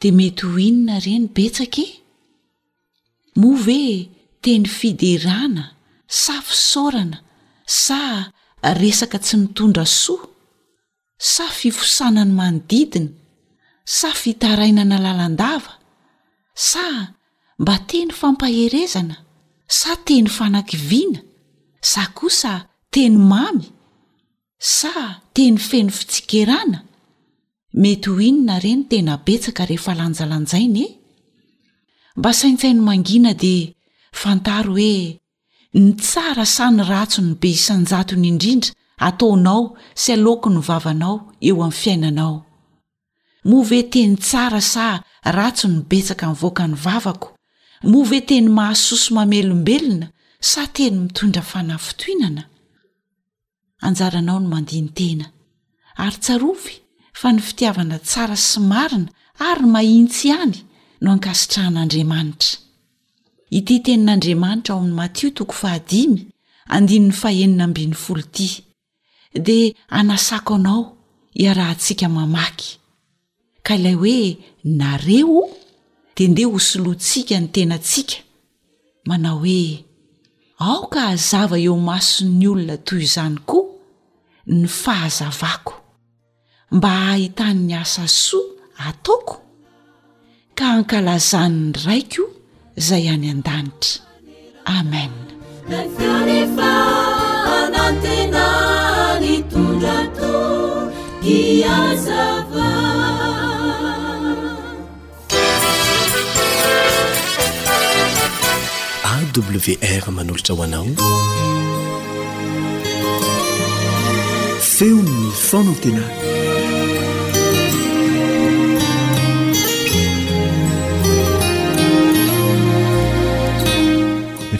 dia mety ho inona re ny betsaka e moa ve teny fiderana sa fisaorana sa resaka tsy mitondra soa sa fifosana ny manodidina sa fitarainana lalandava sa mba teny fampaherezana sa teny fanakiviana sa kosa teny mamy Sa teny feno fitsikerana? Mety ho inona re ny tena betsaka rehefa lanjalanjaina e? Mba saintsaino mangina dia fantaro hoe ny tsara sa ny ratsy no be isan-jatony indrindra ataonao sy aloako ny vavanao eo amin'ny fiainanao. Moa ve teny tsara sa ratsy no betsaka mivoaka ny vavako? Moa ve teny mahasoa sy mamelombelona sa teny mitondra fanafintohinana? anjaranao ny mandini-tena ary tsarovy fa ny fitiavana tsara sy marina ary mahitsy ihany no ankasitrahan'Andriamanitra. Ity tenin'Andriamanitra ao amin'ny Matio toko fahadimy andininy fahenina ambin'ny folo ity dia anasako anao hiarahantsika mamaky. Ka ilay hoe nareo dia ndeha hosoloantsika ny tenantsika manao hoe aoka hazava eo mason'ny olona toy izany koa ny fahazavako mba hahitan'ny asa soa ataoko? ka hankalazany ny raiko izay any an-danitra amen wr manolotra ho anao feon'ny faonantena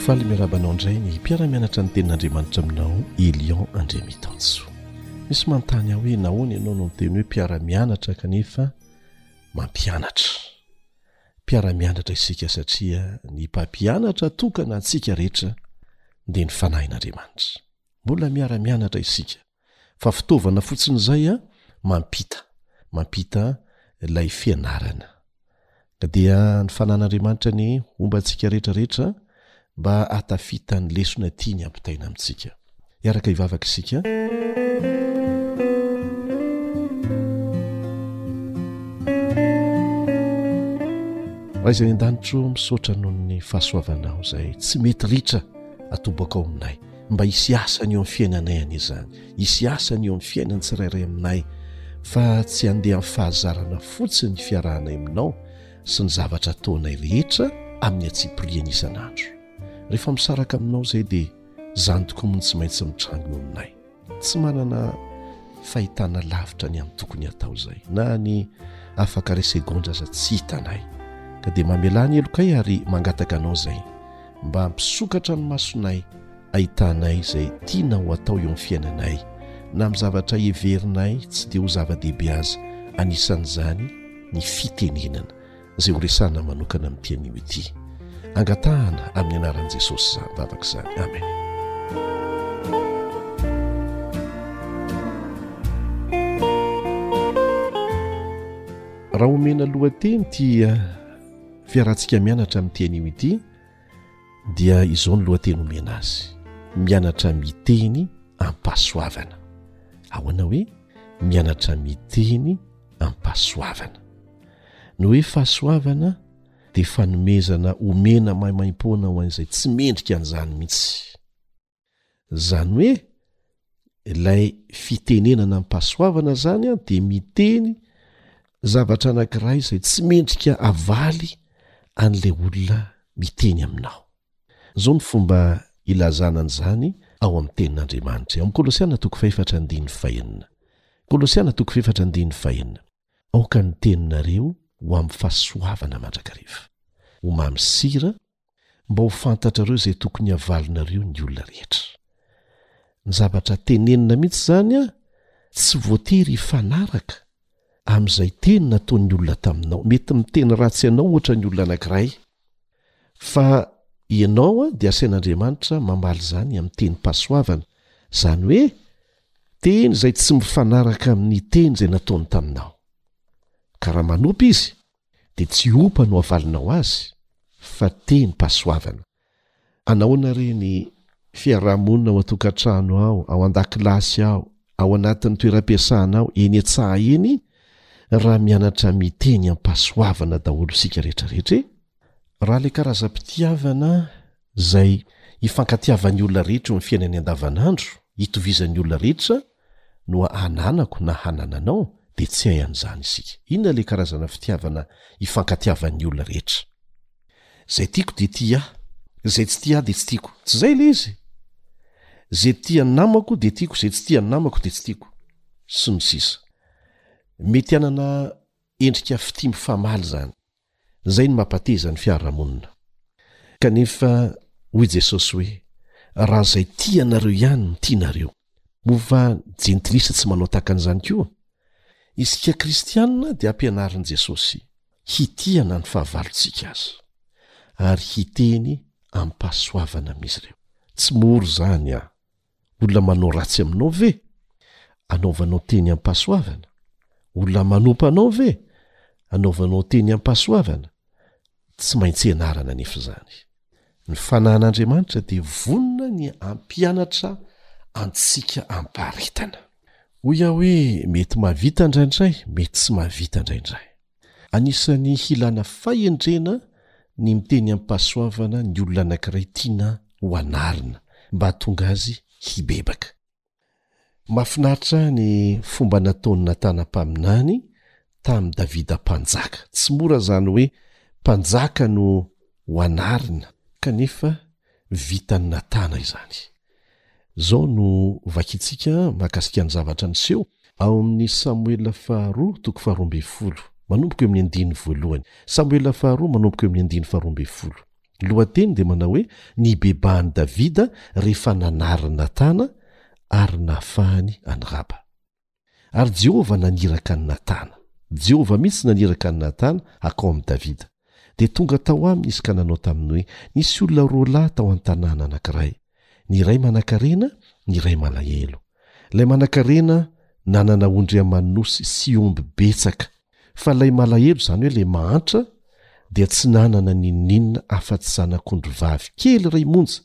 Faly miarahaba anao indray ny mpiara-mianatra ny tenin'Andriamanitra aminao Elion Andriamitanjo. Misy manontany aho hoe nahoana ianao no niteny hoe mpiara-mianatra kanefa mampianatra. Mpiara-mianatra isika satria ny mpampianatra tokana antsika rehetra dia ny fanahin'Andriamanitra. Mbola miara-mianatra isika fa fitaovana fotsiny izay a mampita mampita ilay fianarana ka dia ny fanan'Andriamanitra anie homba antsika rehetra rehetra mba hatafita ny lesona tiany ampitaina amintsika iaraka hivavaka isika Raizany an-danitro misaotra noho ny fahasoavanao izay tsy mety ritra atobaka ao aminay mba hisy asany eo amin'ny fiainanay anie izany, hisy asany eo amin'ny fiainan'ny tsirairay aminay fa tsy handeha amin'ny fahazarana fotsiny ny fiarahanay aminao sy ny zavatra ataonay rehetra amin'ny antsipiriany isan'andro. Rehefa misaraka aminao izay dia izany tokoa moa no tsy maintsy mitranga eo aminay. Tsy manana fahitana lavitra ny amin'ny tokony hatao izay, na ny afaka iray segondra aza tsy hitanay. Ka dia mamelà ny helokay ary mangataka anao izay. mba hampisokatra ny masonay hahitanay izay tiana ho atao eo amin'ny fiainanay na amin'ny zavatra heverinay tsy dia ho zava-dehibe aza, anisan'izany ny fitenenana, izay horesahana manokana amin'ity anio ity. Angatahana amin'ny anaran'i Jesosy izany vavaka izany. Amen. Raha omena lohateny ity Fiarahantsika mianatra amin'ity anio ity dia izao ny lohateny omena azy mianatra miteny ampahasoavana ahoana hoe mianatra miteny ampahasoavana ny hoe fahasoavana dia fanomezana omena maimaim-poana ho an'izay tsy mendrika an'izany mihitsy Zany hoe ilay fitenenana ampasoavana zany an dia miteny zavatra anankiray izay tsy mendrika avaly an'la olona miteny aminao zao ny fomba ilazana an'izany ao amin'ny tenin'andriamanitra eo am'kolosiana toko fahefatra andiny fahenina kolosiana toko fefatra andiny fahenina aoka ny teninareo ho amin'ny fahasoavana mandrakariva ho mamy sira mba ho fantatrareo izay tokony havalinareo ny olona rehetra. Ny zavatra tenenina mihitsy izany an, tsy voatery hifanaraka amin'izay teny nataon'ny olona taminao. Mety miteny ratsy anao ohatra ny olona anankiray, fa ianao an dia asain'Andriamanitra mamaly izany amin'ny tenim-pahasoavana, izany hoe teny izay tsy mifanaraka amin'ny teny izay nataony taminao. Ka raha manopy izy, dia tsy opa no avalinao azy fa tenim-pahasoavana. Anahoana re ny fiaraha-monina ao an-tokantrano ao, ao an-dakilasy ao, ao anatin'ny toeram-piasana ao, eny an-tsaha eny, raha mianatra miteny am-pahasoavana daholo isika rehetrarehetra e? Raha ilay karazam-pitiavana izay ifankatiavan'ny olona rehetra eo amin'ny fiainany andavanandro, itovizan'ny olona rehetra, no hananako na hanananao dia tsy hay an'izany isika. Inona ilay karazana fitiavana ifankatiavan'ny olona rehetra? Izay tiako dia tia ahy, izay tsy tia ahy dia tsy tiako. Tsy izay ilay izy? Izay tia ny namako dia tiako, izay tsy tia ny namako dia tsy tiako. Sy ny sisa. Mety hanana endrika fitia mifamaly izany. Izay no mampateza ny fiarahamonina. Kanefa hoy Jesosy hoe, Raha izay tia anareo ihany no tianareo, moa va ny jentilisa tsy manao tahaka an'izany koa? Isika kristiana dia ampianarin'i Jesosy hitia na ny fahavalontsika aza, ary hiteny amim-pahasoavana amin'izy ireo. Tsy mora izany an! Olona manao ratsy aminao ve? Anaovanao teny am-pahasoavana. Olona manompa anao ve? Anaovanao teny am-pahasoavana. Tsy maintsy ianarana anefa izany. Ny Fanahin'Andriamanitra dia vonona ny hampianatra antsika am-paharetana. Hoy aho hoe mety mahavita indraindray, mety tsy mahavita indraindray. Anisan'ny hilana fahendrena ny miteny amim-pahasoavana ny olona anankiray tiana hoanarina mba hahatonga azy hibebaka. Mahafinaritra ahy ny fomba nataon'i Natana mpaminany tamin'i Davida mpanjaka. Tsy mora izany hoe mpanjaka no hoanarina, kanefa vitan'i Natana izany. Izao no vakintsika mahakasika ny zavatra niseho ao amin'ny Samoela faharoa toko faharoa ambin'ny folo, manomboka eo amin'ny andininy voalohany. Samoela faharoa manomboka eo amin'ny andininy faharoa ambin'ny folo. Ny lohateny dia manao hoe Nibebahan'i Davida rehefa nanary ny Natana ary nafahany an'i Raba. Ary Jehovah naniraka an'i Natana. Jehovah mihitsy naniraka an'i Natana hakao amin'i Davida. Dia tonga tao aminy izy ka nanao taminy hoe, Nisy olona roa lahy tao an-tanàna anankiray. Ny iray manankarena, ny iray malahelo. Ilay manankarena nanana ondry aman'osy sy omby betsaka. Fa ilay malahelo izany hoe ilay mahantra dia tsy nanana n'inon'inona afa-tsy zanak'ondry vavy kely iray monja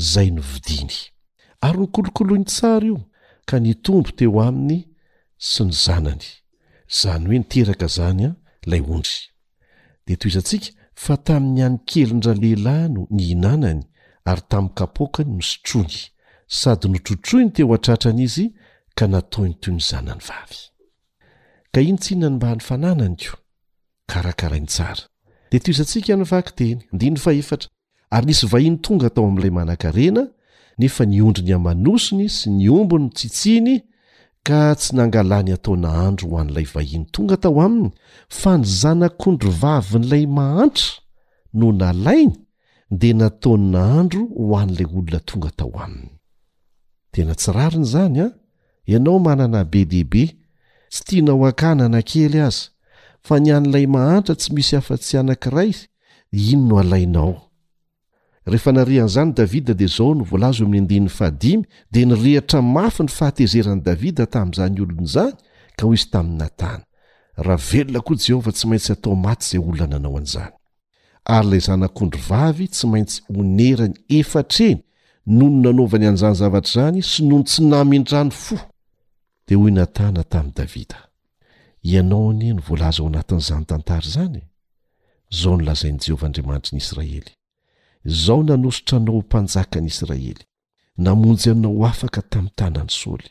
izay novidiany. Ary nokolokoloiny tsara io ka nitombo teo aminy sy ny zanany, izany hoe niteraka izany ilay ondry. Dia tohizantsika fa tamin'ny an'ny kelin-dralehilahy no nihinanany ary tamin'ny kapoakany no sotroiny, sady notrotroiny teo an-tratrany izy ka nataony toy ny zanany vavy. Ka iny tsinona ny mba ny fananany ko. Karakarainy tsara. Dia tohizantsika ny vaky teny, andininy fahefatra, Ary nisy vahiny tonga tao amin'ilay manan-karena, nefa ny ondriny aman'osiny sy ny ombiny no tsitsiany, ka tsy nangalany atao nahandro ho an'ilay vahiny tonga tao aminy, fa ny zanak'ondrivavin'ilay mahantra no nalainy dia nataony nahandro ho an'ilay olona tonga tao aminy. Tena tsy rariny izany an! Ianao manana be dia be, tsy tianao hakana na kely aza, fa ny an'ilay mahantra tsy misy afa-tsy anankiray, dia iny no alainao. Rehefa nare an'izany Davida dia izao no voalaza eo amin'ny andininy fahadimy, Dia nirehitra mafy ny fahatezeran'i Davida tamin'izany olona izany, ka hoy izy tamin'i Natana, Raha velona koa Jehovah tsy maintsy atao maty izay olona nanao an'izany. ary ilay zanak'ondry vavy tsy maintsy onerany efatra eny nony nanaovany an'izany zavatra izany sy nony tsy namindrany fo dia hoy natana tamin'i davida ianao anie no voalaza ao anatin'izany tantara izany e izao no lazain'i jehovah andriamanitry ny israely izao nanositra anao ho mpanjakan'israely Namonjy anao ho afaka tamin'ny tanan'i Saoly.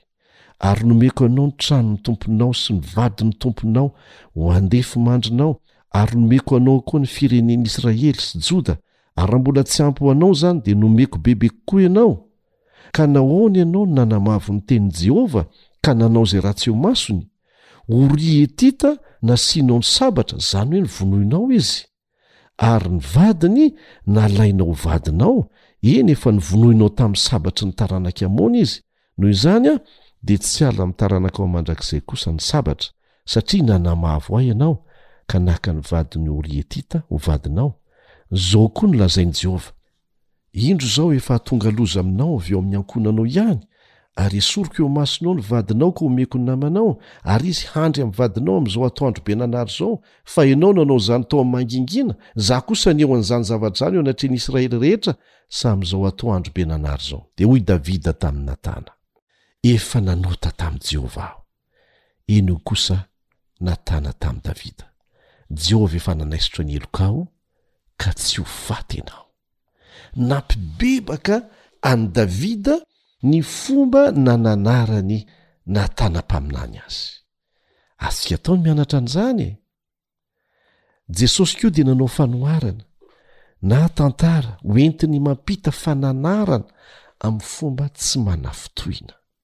Ary nomeko anao ny tranon'ny tomponao sy ny vadin'ny tomponao ho handefimandrinao, ary nomeko anao koa ny firenen'i Israely sy Joda, ary raha mbola tsy ampy ho anao izany, dia nomeko bebe kokoa ianao. Ka nahoana ianao no nanamavo ny tenin'i Jehovah ka nanao izay ratsy eo masony? Oria Hetita nasianao ny sabatra, izany hoe novonoinao izy. Ary ny vadiny nalainao ho vadinao, eny, efa novonoinao tamin'ny sabatry ny taranak'i Amona izy, noho izany aho dia tsy hiala amin'ny taranakao mandrakizay kosa ny sabatra, satria nanamavo ahy ianao ka naka ny vadin'i Ory Hetita ho vadinao. Izao koa no lazain'i Jehovah. Indro izao efa hatonga loza aminao avy ao amin'ny ankohonanao ihany, ary hesoriko eo imasonao ny vadinao ka homeko ny namanao, ary izy handry amin'ny vadinao amin'izao atoandro be nanary izao, fa ianao nanao izany tao amin'ny mangingina, izaho kosa haneho an'izany zava-drano eo anatrehan'ny Israely rehetra sahm'izao atoandro be nanary izao. Dia hoy Davida tamin'i Natana, Efa nanota tamin'i Jehovah aho. Eny, hoy kosa Natana tamin'i Davida, Jehovah efa nanaisotra ny helokao ka tsy ho faty ianao. Nampibebaka an'i Davida ny fomba nananaran'i Natana mpaminany azy. Azontsika atao ny mianatra an'izany e! Jesosy koa dia nanao fanoharana, na tantara, hoentiny mampita fananarana amin'ny fomba tsy manafitohina.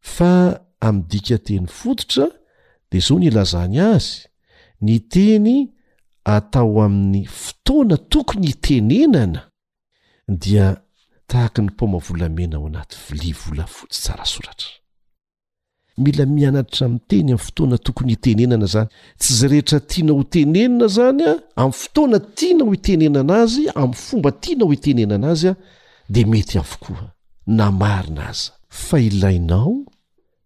Fa amin'ny dikanteny fototra dia izao no ilazany azy, ny teny atao amin'ny fotoana tokony hitenenana dia tahaka ny paoma volamena ao anaty vilia volafotsy tsara soratra. Mila mianatra miteny amin'ny fotoana tokony hitenenana izany. Tsy izay rehetra tianao hotenenina izany amin'ny fotoana tianao hitenenana azy, amin'ny fomba tianao hitenenana azy, dia mety avokoa na marina aza. Fa ilainao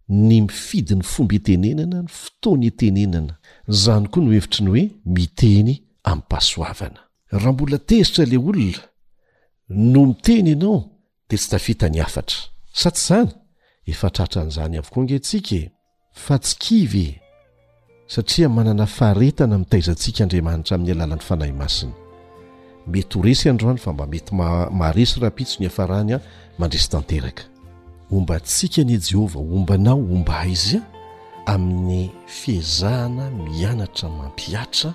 ny mifidy ny fomba itenenana, ny fotoana itenenana. Zany koa no hevitry ny hoe miteny amim-pahasoavana. Raha mbola tezitra ilay olona no miteny ianao dia tsy tafita ny hafatra. Sa tsy izany? Efa tratran'izany avokoa ange tsika e! Fa tsy kivy e! Satria manana faharetana mitaiza antsika Andriamanitra amin'ny alalan'ny Fanahy Masina. Mety ho resy androany fa mba mety maharesy rahampitso ny hiafarany an, mandresy tanteraka. Homba antsika anie Jehovah, homba anao, homba aiza? Amin'ny fiezahana mianatra mampihatra.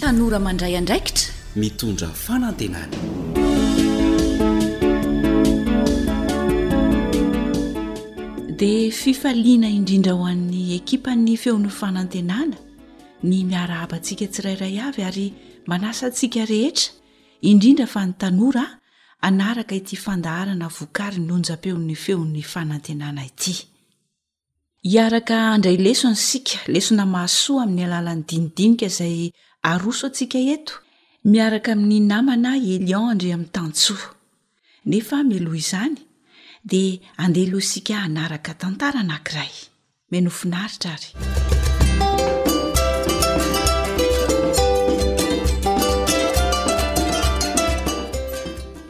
Tanora mandray andraikitra, mitondra fanantenana. Dia fifaliana indrindra ho an'ny ekipan'ny Feon'ny Fanantenana ny miarahaba antsika tsirairay avy ary manasa antsika rehetra, indrindra fa ny tanora hanaraka ity fandaharana vokarin'ny onjam-peon'ny Feon'ny Fanantenana ity. Hiaraka handray lesona isika, lesona mahasoa amin'ny alalan'ny dinidinika izay aroso antsika eto, miaraka amin'ny namana Elian Andriamitantsoa. Nefa mialoha izany, dia andeha aloha isika hanaraka tantara anankiray. Meno finaritra ary.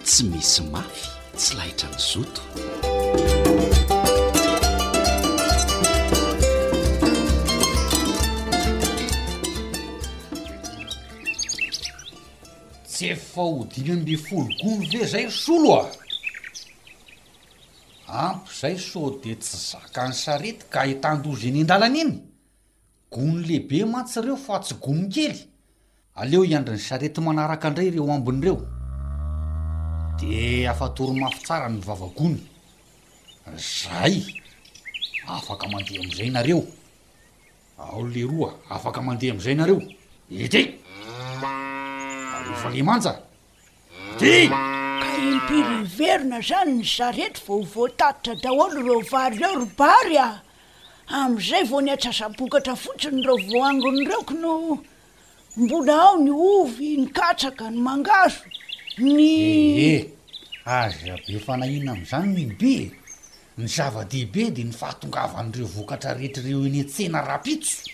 Tsy misy mafy tsy lahitra ny zoto. Tsy efa ho dimy ambin'ny folo gony ve zay ry solo a? Ampy zay sao dia tsy zakan'ny sarety ka ahitan-doza eny an-dalana eny? Gony lehibe mantsy ireo fa tsy gony kely. Aleo hiandry ny sarety manaraka indray ireo ambiny ireo. Dia afatory mafy tsara ny vava-gony. Zay! Afaka mandeha amin'izay nareo. Ao lehiroa, afaka mandeha amin'izay nareo. Ity! Alefa le manja. Dia. Ka impiry miverina zany ny sarety vao ho voatatitra daholo reo vary reo ry Bary a! Amizay vao ny atsasabokatra fotsiny reo voangony reo ko no Mbola ao ny ovy, ny katsaka, ny mangahazo, ny. Ee, aza be fanahiana amizany ny be e! Ny zava-dehibe dia ny fahatongavan'ireo vokatra rehetra ireo eny an-tsena rahampitso.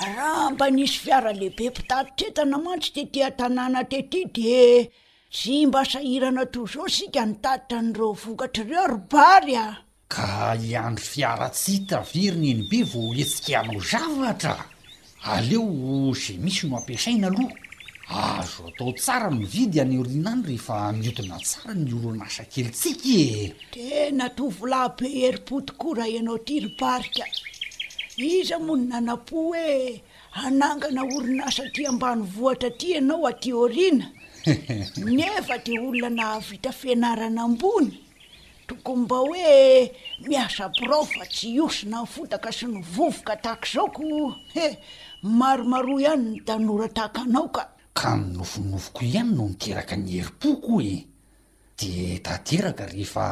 Raha mba nisy fiara lehibe mpitatitra entana mantsy tety an-tanàna tety dia tsy mba sahirana toy izao isika nitatitra an'ireo vokatra ireo ry Bary a! Ka hiandry fiara tsy hita very ny eny be vao hetsika hanao zavatra? Aleo ze misy no ampiasaina aloha. Azo atao tsara ny mividy any aoriana any rehefa miodina tsara ny orinasa kelintsika e! Tena tovolahy be herim-po tokoa raha ianao ity ry Parika. Iza moa no nanampo hoe hanangana orinasa aty ambanivohitra aty ianao aty aoriana? Nefa dia olona nahavita fianarana ambony Tokony mba hoe miasa birao fa tsy hiosona ny fotaka sy ny vovoka tahaka izao ko he! Maromaroa ihany ny tanora tahaka anao ka! Ka ny nofinofiko ihany no niteraka ny herim-po ko e! De tanteraka rehefa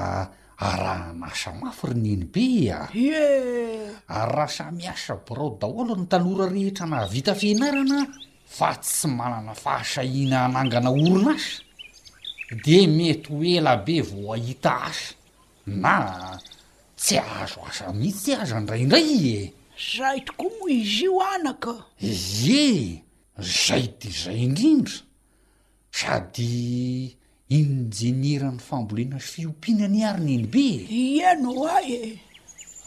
arahan'asa mafy ry Nenibe a! Ie! Ary raha samy hiasa birao daholo ny tanora rehetra nahavita fianarana fa tsy manana fahasahiana hanangana orinasa dia mety ho ela be vao hahita asa na tsy hahazo asa mihitsy aza indraindray e! Zay tokoa moa izy io anaka a! Ie, zay dia zay indrindra! Sady injenieran'ny fambolena sy fiompiana anie ary nenibe e! Ia no hay e!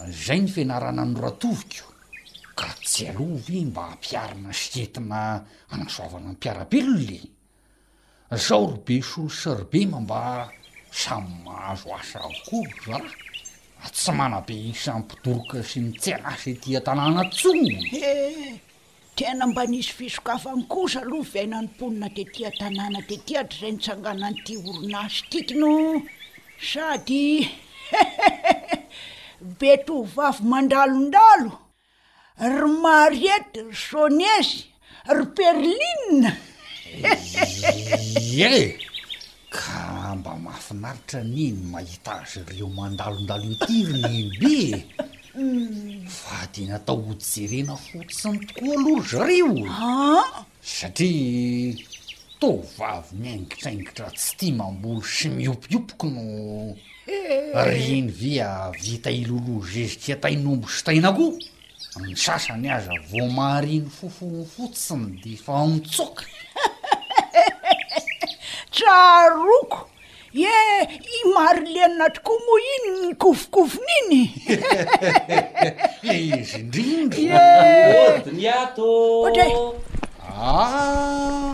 Izay ny fianarana an'i Ratoviko ka tsy alou ve mba ampiharina sy entina anasoavana ny mpiara-belona e! Izao ry Besolo sy ry Bema mba samy mahazo asa avokoa ry zalahy fa tsy manabe isan'ny mpidoroka sy ny tsy an'asa ety an-tanàna intsony e! Tena mba nisy fisokafany kosa aloha ny fiainan'ny mponina tety an-tanàna tety hatrizay nitsanganan'ity orinasa ity k'noo sady hehehehe be tovovavy mandalondalo, ry Mariette, ry Sonia sy ry Perline hehehehe. Ieh! Ka mba mahafinaritra anie ny mahita azy ireo mandalondalo ity ry Nenibe e! Fa dia natao ho jerena fotsiny tokoa aloha ry zareo satria tovovavy miaingitraingitra tsy tia mamboly sy miopiopoky no Ry Enivia vita hiloloha zezika tain'omby sy tain'akoho. Ny sasany aza vao mahare ny fofony fotsiny dia efa mitsoka. Tsaroako! Ie i Marlène tokoa moa iny nikofonkofona iny? Izy indrindra! Ie! Ody ny ato! Ody! Ah!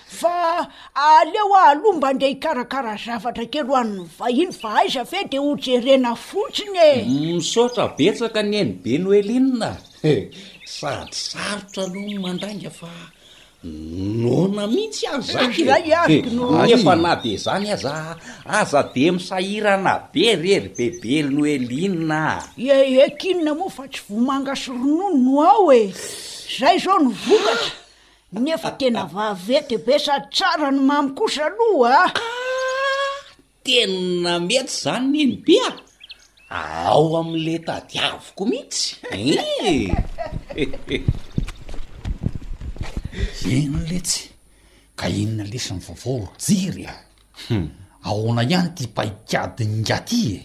Fa aleo aloha mba ndeha hikarakara zavatra kely ho an'ny vahiny fa aiza ve dia ho jerena fotsiny e! Misaotra betsaka Neny be Noeline a! Sady sarotra aloha ny mandainga fa noana mihitsy aho izany e! Iray ariko no. Nefa na dia izany aza aza dia misahirana be re ry bebe Noeline a! Iaiaiky inona moa fa tsy vomanga sy ronono no ao e! Izay izao no vokatra! Nefa tena vaventy be sady tsara ny mamy kosa aloha a! Ah! Tena mety izany Nenibe a! Ao amin'ilay tadiaviko mihitsy! Eeh! Eny letsy! Ka inona lesy ny vaovao ry jery a! Ahoana ihany ity paikadin'ingahy ity e!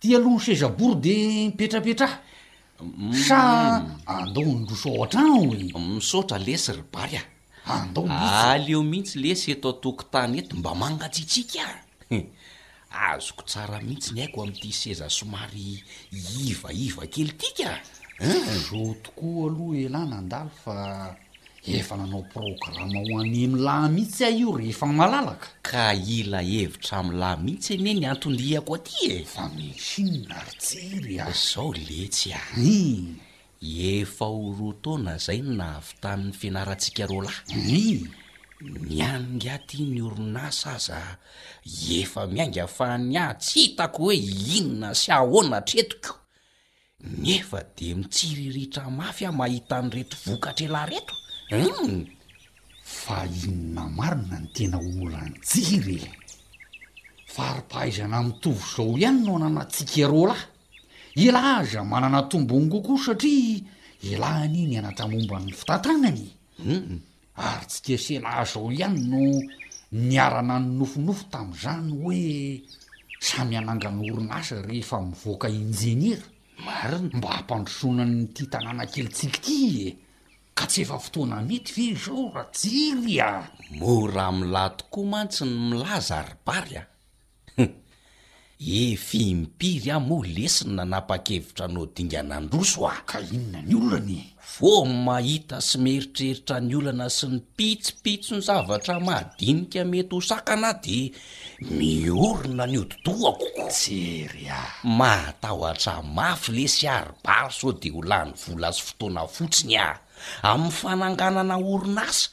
Ty aloha ny seza bory de mipetrapetraha sa andao handroso ao an-trano e? Misaotra lesy ry Bary a! Andao mihitsy. Aleo mihitsy lesy eto an-tokotany eto mba mangatsiatsiaka a! Azoko tsara mihitsy ny aiko amin'ity seza somary ivaiva kely ity ka! Zao tokoa aloha elah nandalo fa. Efa nanao programa ho an'i Emla mihitsy aho io rehefa malalaka. Ka hila hevitra amin'lah mihitsy anie ny anton-diako aty e! Fa misy inona ry Tsiry a? Zao letsy a! Hii! Efa ho roa taona zay no nahavitan'ny fianarantsika roalahy. Hii! Ny any nge aty ny orinasa aza efa miainga fa ny ahy tsy hitako hoe inona sy ahoana hatretiko. Nefa dia mitsiriritra mafy aho mahita an'ireto vokatr'elah reto um! Fa inona marina ny tena olan-jiry e? Fari-pahaizana mitovy izao ihany no ananantsika roa lahy. Elah aza manana tombony kokoa satria elah anie nianatra momba ny fitantanana e! Um! Ary tsy kesela hazao ihany no niara-nanonofinofy tamin'izany hoe samy hanangana orinasa rehefa mivoaka injeniera. Marina, mba hampandrosoana an'ity tanàna kelintsika ity e! Ka tsy efa fotoana mety ve izao Ratsiry a! Mora amin'lah tokoa mantsy ny milaza ry Bary a! Hum. Efi impiry aho moa lesy nanapa-kevitra anao dingana handroso a! Ka inona ny olana e? Vao mahita sy mieritreritra ny olana sy ny pitsopitson-javatra madinika mety ho sakana aho dia miorina ny hodi-dohako. Jery a! Mahatahotra mafy lesy aho ry Bary sao dia ho lany vola sy fotoana fotsiny a! amin'ny fananganana orinasa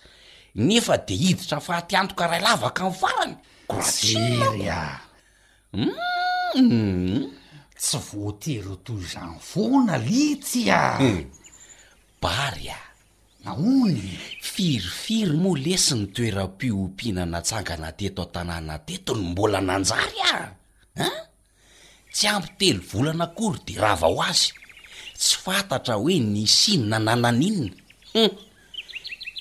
nefa dia hiditra faty antoka iray lavaka amin'ny farany! Kosery a! Humm! Tsy voatery ho toy izany foana litsy a! Bary a! Nahoana e? Firifiry moa lesy ny toeram-piompiana natsangana teto an-tanàna teto no mbola nanjary a! An? Tsy ampy telo volana akory dia rava ho azy. Tsy fantatra hoe nisy inona na naninona. Hum.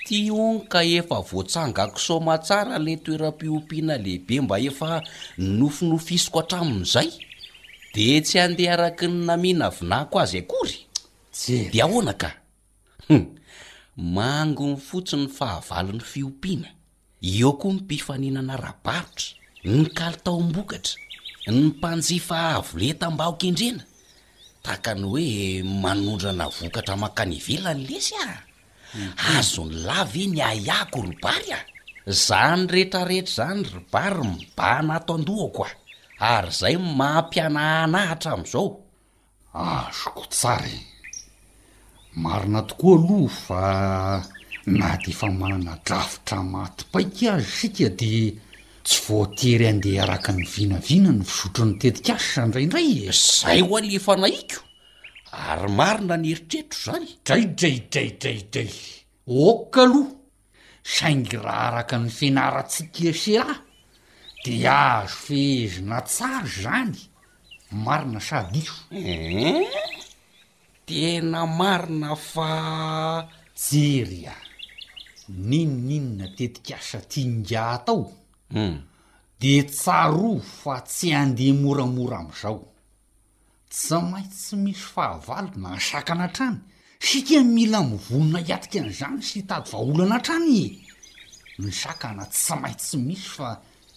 Ty hono ka efa voatsangako soma tsara ilay toeram-piompiana lehibe mba efa nofinofisiko hatramin'izay. Dia tsy handeha araka ny naminavinako azy akory. Tsia. Dia ahoana ka? Hum. Mangony fotsiny ny fahavalon'ny fiompiana. Eo koa ny mpifaninana ara-barotra, ny kalitaom-bokatra, ny mpanjifa avo lenta mba ho kendrena. Tahaka ny hoe manondrana vokatra mankany ivelany lesy a! Azon'ny lahy ve ny ahiahiko ry Bary a! Izany rehetrarehetra izany ry Bary mibahana ato an-dohako a! Ary izay mampihanahana ahy hatramin'izao. Azoko tsara e! Marina tokoa aloha fa na dia efa manana drafitra maty paika aza isika dia tsy voatery handeha araka ny vinavina ny fizotry ny tetikasa indraindray e! Izay ho'a ilay efa nahiko ary marina ny eritreritro izany. Dray dray dray dray dray! Ok aloha! Saingy raha araka ny fianarantsika echelà dia azo fehezina tsara izany, marina sa diso? Eeh, tena marina fa jery a! N'inon'inona tetikasa tian'ingahy atao dia tsarovy fa tsy handeha moramora amin'izao. Tsy maintsy misy fahavalo na sakana hatrany. Isika mila mivonona hiatrika an'izany sy hitady vahaolana hatrany e! Ny sakana tsy maintsy misy fa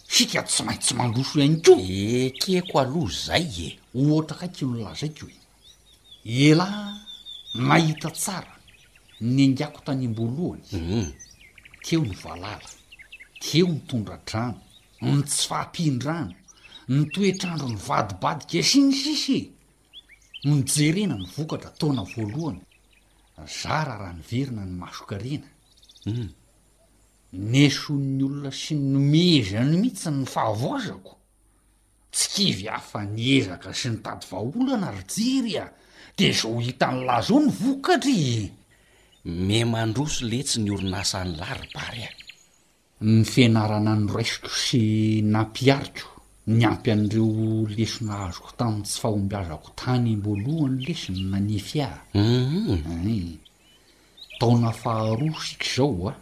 isika tsy maintsy mandroso ihany koa. Ekeko aloha izay e! Ohatra akaiky no lazaiko e! Ialahy nahita tsara ny engako tany am-boalohany, teo ny valala, teo ny tondra-drano, ny tsy fahampian-drano, ny toetr'andro nivadibadika sy ny sisa e! no jerena ny vokatra taona voalohany, zara raha niverina ny mason-karena. Humm. Nesoin'ny olona sy ny nomehezany mihitsy ny fahavoazako. Tsy kivy aho fa niezaka sy nitady vahaolana ry jery a! dia zao hitan'lah zao ny vokatra e! Me mandroso letsy ny orinasa an'lah ry Bary a! Ny fianarana noraisiko sy nampihariko niampy an'ireo lesona azoko tamin'ny tsy fahombiazako tany am-boalohany lesy no nanefy ahy. Ay, taona faharoa sika izao a,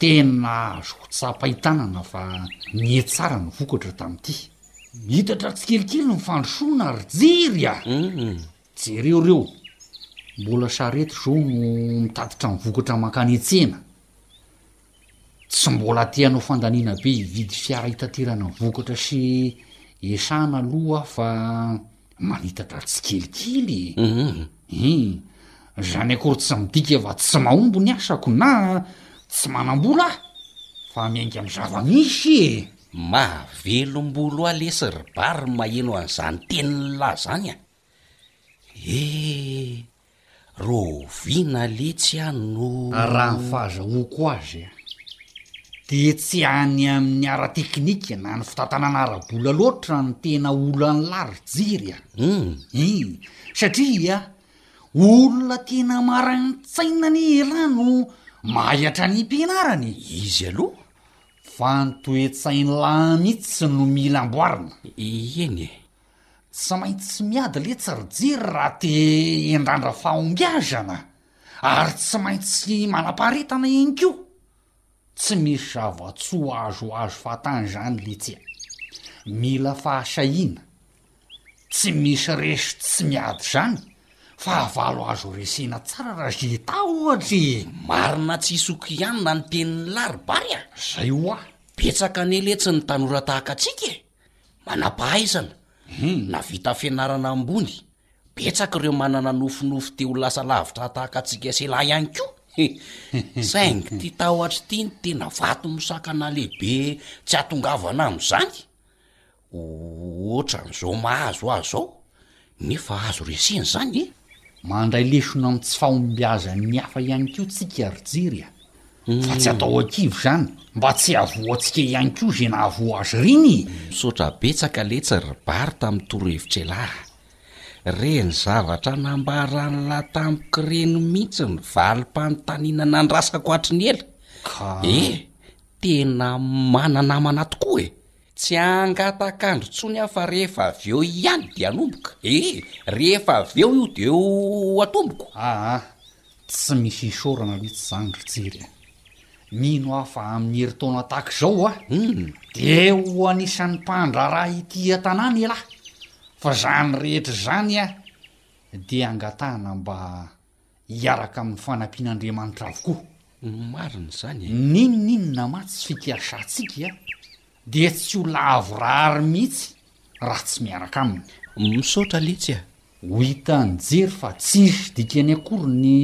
tena azoko tsapain-tanana fa nihetsara ny vokatra tamin'ity. Miitatra tsikelikely ny fandrosoana ry jery a! Jereo ireo, mbola sarety izao no mitatitra ny vokatra mankany an-tsena. Tsy mbola te hanao fandaniana be hividy fiara hitaterana vokatra sy esana aloha aho fa manita-draha tsikelikely e. Hum. Izany akory tsy midika fa tsy mahomby ny asako na tsy manam-bola aho fa miainga amin'ny zava-misy e. Mahavelom-bolo aho lesy ry Bary maheno an'izany teny nilaza any a! Eh! Roviana letsy aho no. Raha ny fahazahoako azy an, dia tsy any amin'ny ara-teknika na ny fitantanana ara-bola loatra ny tena olan'i Larijery an. Hum. Ii, satria olona tena maranin-tsaina anie ialahy no mahay hatrany am-pianarana e. Izy aloha? Fa ny toe-tsain'ilahy mihitsy no mila amboarina. Eny e. Tsy maintsy miady letsy ry Jery raha te hiandrandra fahombiazana ary tsy maintsy manam-paharetana ihany koa. Tsy misy zava-tsoa azo azo fatana izany letsy a! Mila fahasahiana. Tsy misy resy tsy miady izany. Fahavalo azo resena tsara ra Zeta ohatra e! Marina tsy Sokianina ny tenin'i Lary Bary a! Zay hoa! Betsaka anie letsy ny tanora tahaka antsika e! Manam-pahaizana, navita fianarana ambony, betsaka ireo manana nofinofy te ho lasa lavitra tahaka antsika Sela ihany koa e! Saingy ity tahotra ity no tena vato misakana lehibe tsy hahatongavana amin'izany, ohatran'izao mahazo ahy izao. Nefa azo resena izany e! Mandray lesona amin'ny tsy fahombiazan'ny hafa ihany koa tsika ry jery a! Fa tsy atao an-kivy izany mba tsy hahavoantsika ihany koa izay nahavoa azy ireny e! Misaotra betsaka letsy ry Bary tamin'ny torohevitr'elah a! Ireny zavatra nambaran'lah tamiko ireny mihitsy no valim-panontaniana nandrasako hatry ny ela e! Tena mana namana tokoa e! Tsy hangatak'andro tsony aho fa rehefa avy eo ihany dia hanomboka e! Rehefa avy eo io dia ho atomboko! Aa! Tsy misy isaorana mihitsy izany ry Jery a! Mino aho fa amin'ny herintaona tahaka izao hoa dia ho anisan'ny mpandraharaha ity tanàna ialahy! Fa izany rehetra izany a! dia angatahana mba hiaraka amin'ny fanampian'Andriamanitra avokoa. Marina izany e! N'inon'inona mantsy fikasantsika dia tsy ho lavo rary mihitsy raha tsy miaraka aminy. Misaotra letsy a! Ho hitan'i Jery fa tsisy dikany akory ny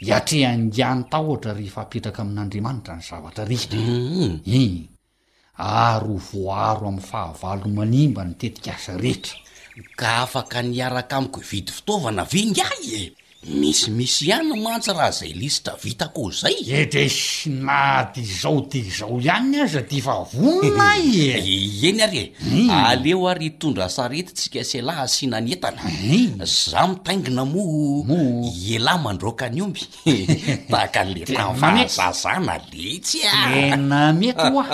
hiatrehan'ingahy ny tahotra rehefa apetraka amin'Andriamanitra ny zavatra rehetra. Hum. Hum. ary ho voaaro amin'ny fahavalo manimba ny tetikasa rehetra. Ka afaka ny hiaraka amiko hividy fitaovana ve ingahy e? Misimisy ihany mantsy raha izay lisitra vitako izay. Edes, na dia izao dia izao ihany aza dia efa vonona ahy e! Eny ary e! Aleo ary hitondra sarety tsika sy elah asiana ny entana. Za mitaingina moa elah mandroaka ny omby. Tahaka le tamin'ny fahazazana letsy a! Tena mety hoa!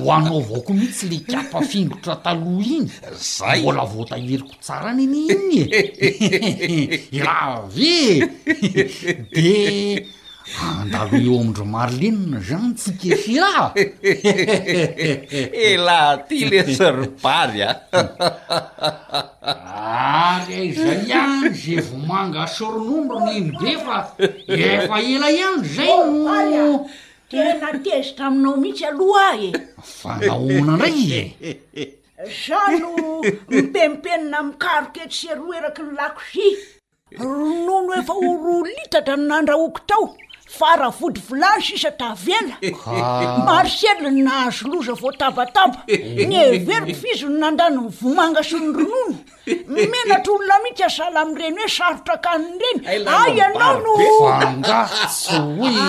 Ho anaovako mihitsy le kapa fingotra taloha iny! Zay! Mbola voatahiriko tsara anie ny iny e! Elavy e! De andalo eo amin-dry Marlene zany tsika e Fira a! Elah ty lesy ry Bary a! Ary aiza ihany ze vomanga sy ronono ry nenibe fa efa ela ihany zay no. Tena tezitra aminao mihitsy aloha aho e. Fa nahoana ndray e? Za no mipempenina mikaroka etsy sy eroa eraky ny lakozia. Ronono efa ho roa litatra no nandrahoako tao fa raha vody vilany sisa tavela. Marcel no nahazo loza voatabataba. Niheveriko f'izy no nandany ny vomanga sy ny ronono. Menatra olona mihitsy asala amin'ireny hoe sarotra kanina ireny. Hay ianao no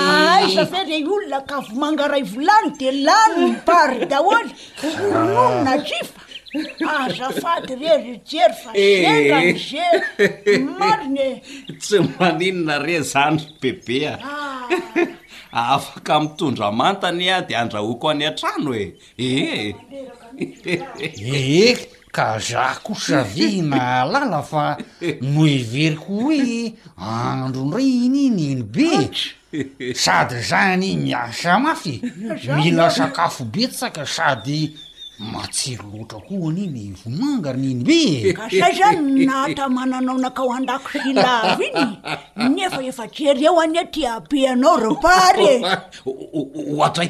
Aiza ve re olona ka vomanga iray vilany dia lany ny bary daholo. Ny ronono na jifa. Azafady re ry Jery fa sendra ny Jery no marina e! Tsy maninona re zany ry Bebe a! Ah! Afaka mitondra manta anie aho de andrahoiko any an-trano e! Ee! Ee ka za kosa ve nahalala fa noheveriko hoe andro indray iny iny eny be e! Sady zany miasa mafy mila sakafo betsaka sady matsiro loatra koa anie ny vomanga ry neny be e! Ka zay zany ny nahatamana anao nakao an-dakozia lavo iny nefa efa tsy eo anie ty abeanao ry Mpary e! Ohatray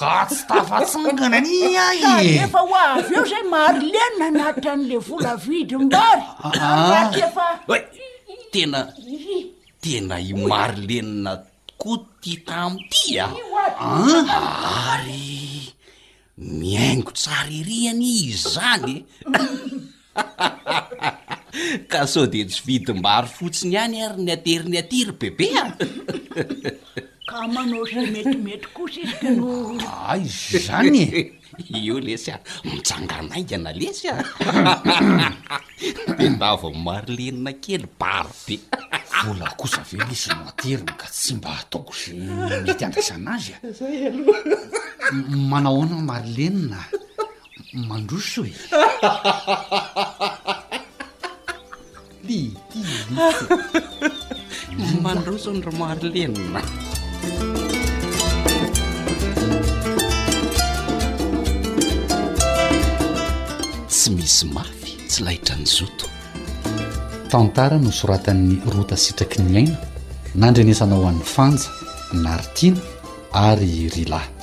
Ka tsy tafatsangana anie ahy Ka e. rehefa ho avy eo zay Marilène nanatitra an'le vola vidim-bary Ah, ah. Andratry efa Oe, tena tena i Marilène tokoa ty tam ty a Ary mihaingo tsara ery anie izy zany e Ka sao dia tsy vidim-bary fotsiny ihany ary ny ateriny aty ry bebe a! Ka manao simetimety kosa isika no. Hay izany e! Io lesy a, mitsangana haingana lesy a! Dia ndavin'i Marlene kely bary be. Vola kosa ve lesy no ateriny ka tsy mba ataoko izay mety handraisana azy a! Zay aloha. Manao ahoana Marlene a? mandroso e lity lity mandroso ny ry marlena tsy misy mafy tsy laitra ny zoto tantara no soratan'ny rota sitraky ny aina nandrenesana ho an'ny fanja naritina ary ry lahy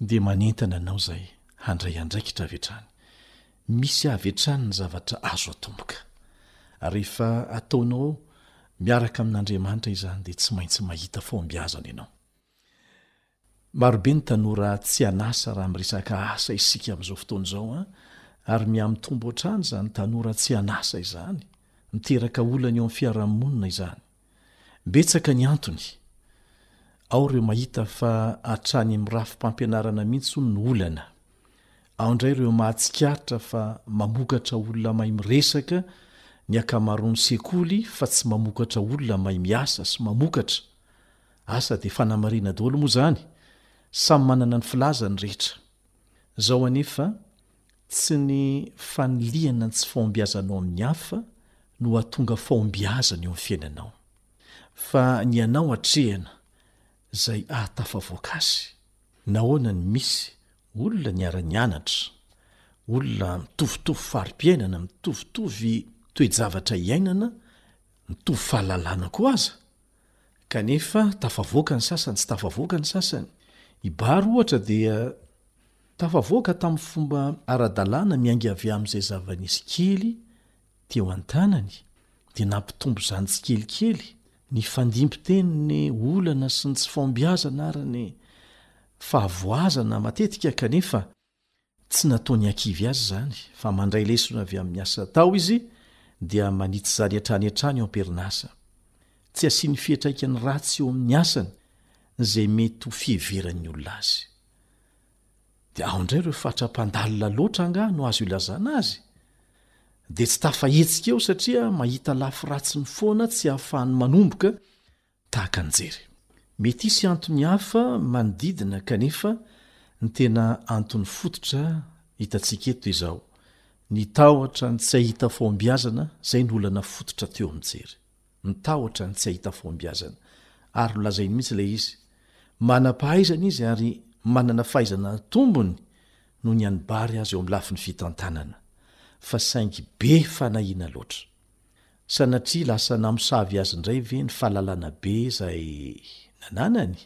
Dia manentana anao izay handray andraikitra avy hatrany. Misy avy hatrany ny zavatra azo atomboka. Rehefa ataonao miaraka amin'Andriamanitra izany dia tsy maintsy mahita fahombiazana ianao. Marobe ny tanora tsy an'asa raha miresaka asa isika amin'izao fotoana izao an! ary mihamitombo hatrany izany tanora tsy an'asa izany. Miteraka olana eo amin'ny fiarahamonina izany. Betsaka ny antony. Ao ireo mahita fa hatrany amin'ny rafi-pampianarana mihitsy hono no olana. Ao indray ireo mahatsikaritra fa mamokatra olona mahay miresaka ny ankamaroan'ny sekoly fa tsy mamokatra olona mahay miasa sy mamokatra. Asa dia fanamarihana daholo moa izany. Samy manana ny filazany ny rehetra. Izao anefa, Tsy ny fanilihana ny tsy fahombiazanao amin'ny hafa no hahatonga fahombiazana eo amin'ny fiainanao, fa ny anao hatrehana izay hahatafavoaka azy. Nahoana no misy olona niara-nianatra, olona mitovitovy fari-piainana, mitovitovy toe-javatra iainana, mitovy fahalalana koa aza, kanefa tafavoaka ny sasany, tsy tafavoaka ny sasany? I Bary, ohatra, dia Tafavoaka tamin'ny fomba ara-dalàna miainga avy amin'izay zava-nisy kely teo an-tanany, dia nampitombo izany tsikelikely ny fandimbi-tenin'ny olana sy ny tsy fahombiazana ary ny fahavoazana matetika, kanefa tsy nataony ankivy azy izany, fa mandray lesona avy amin'ny asa atao izy, dia manitsy izany hatrany hatrany eo am-perinasa. Tsy asiany fiantraikany ratsy eo amin'ny asany izay mety ho fiheveran'ny olona azy. Dia ao indray ireo fatra-mpandalina loatra angaha no azo ilazana azy? Dia tsy tafahetsika eo satria mahita lafy ratsiny foana tsy ahafahany manomboka tahaka ny jery. Mety hisy antony hafa manodidina kanefa ny tena antony fototra hitantsika eto dia izao, ny tahotra ny tsy hahita fahombiazana izay no olana fototra teo amin'ny jery. Mitahotra ny tsy hahita fahombiazana. Ary nolazainy mihitsy ilay izy. Manam-pahaizana izy ary manana fahaizana tombony noho ny an'i Bary azy eo amin'ny lafiny fitantanana, fa saingy be fanahiana loatra. Sanatria lasa namosavy azy indray ve ny fahalalana be izay nananany?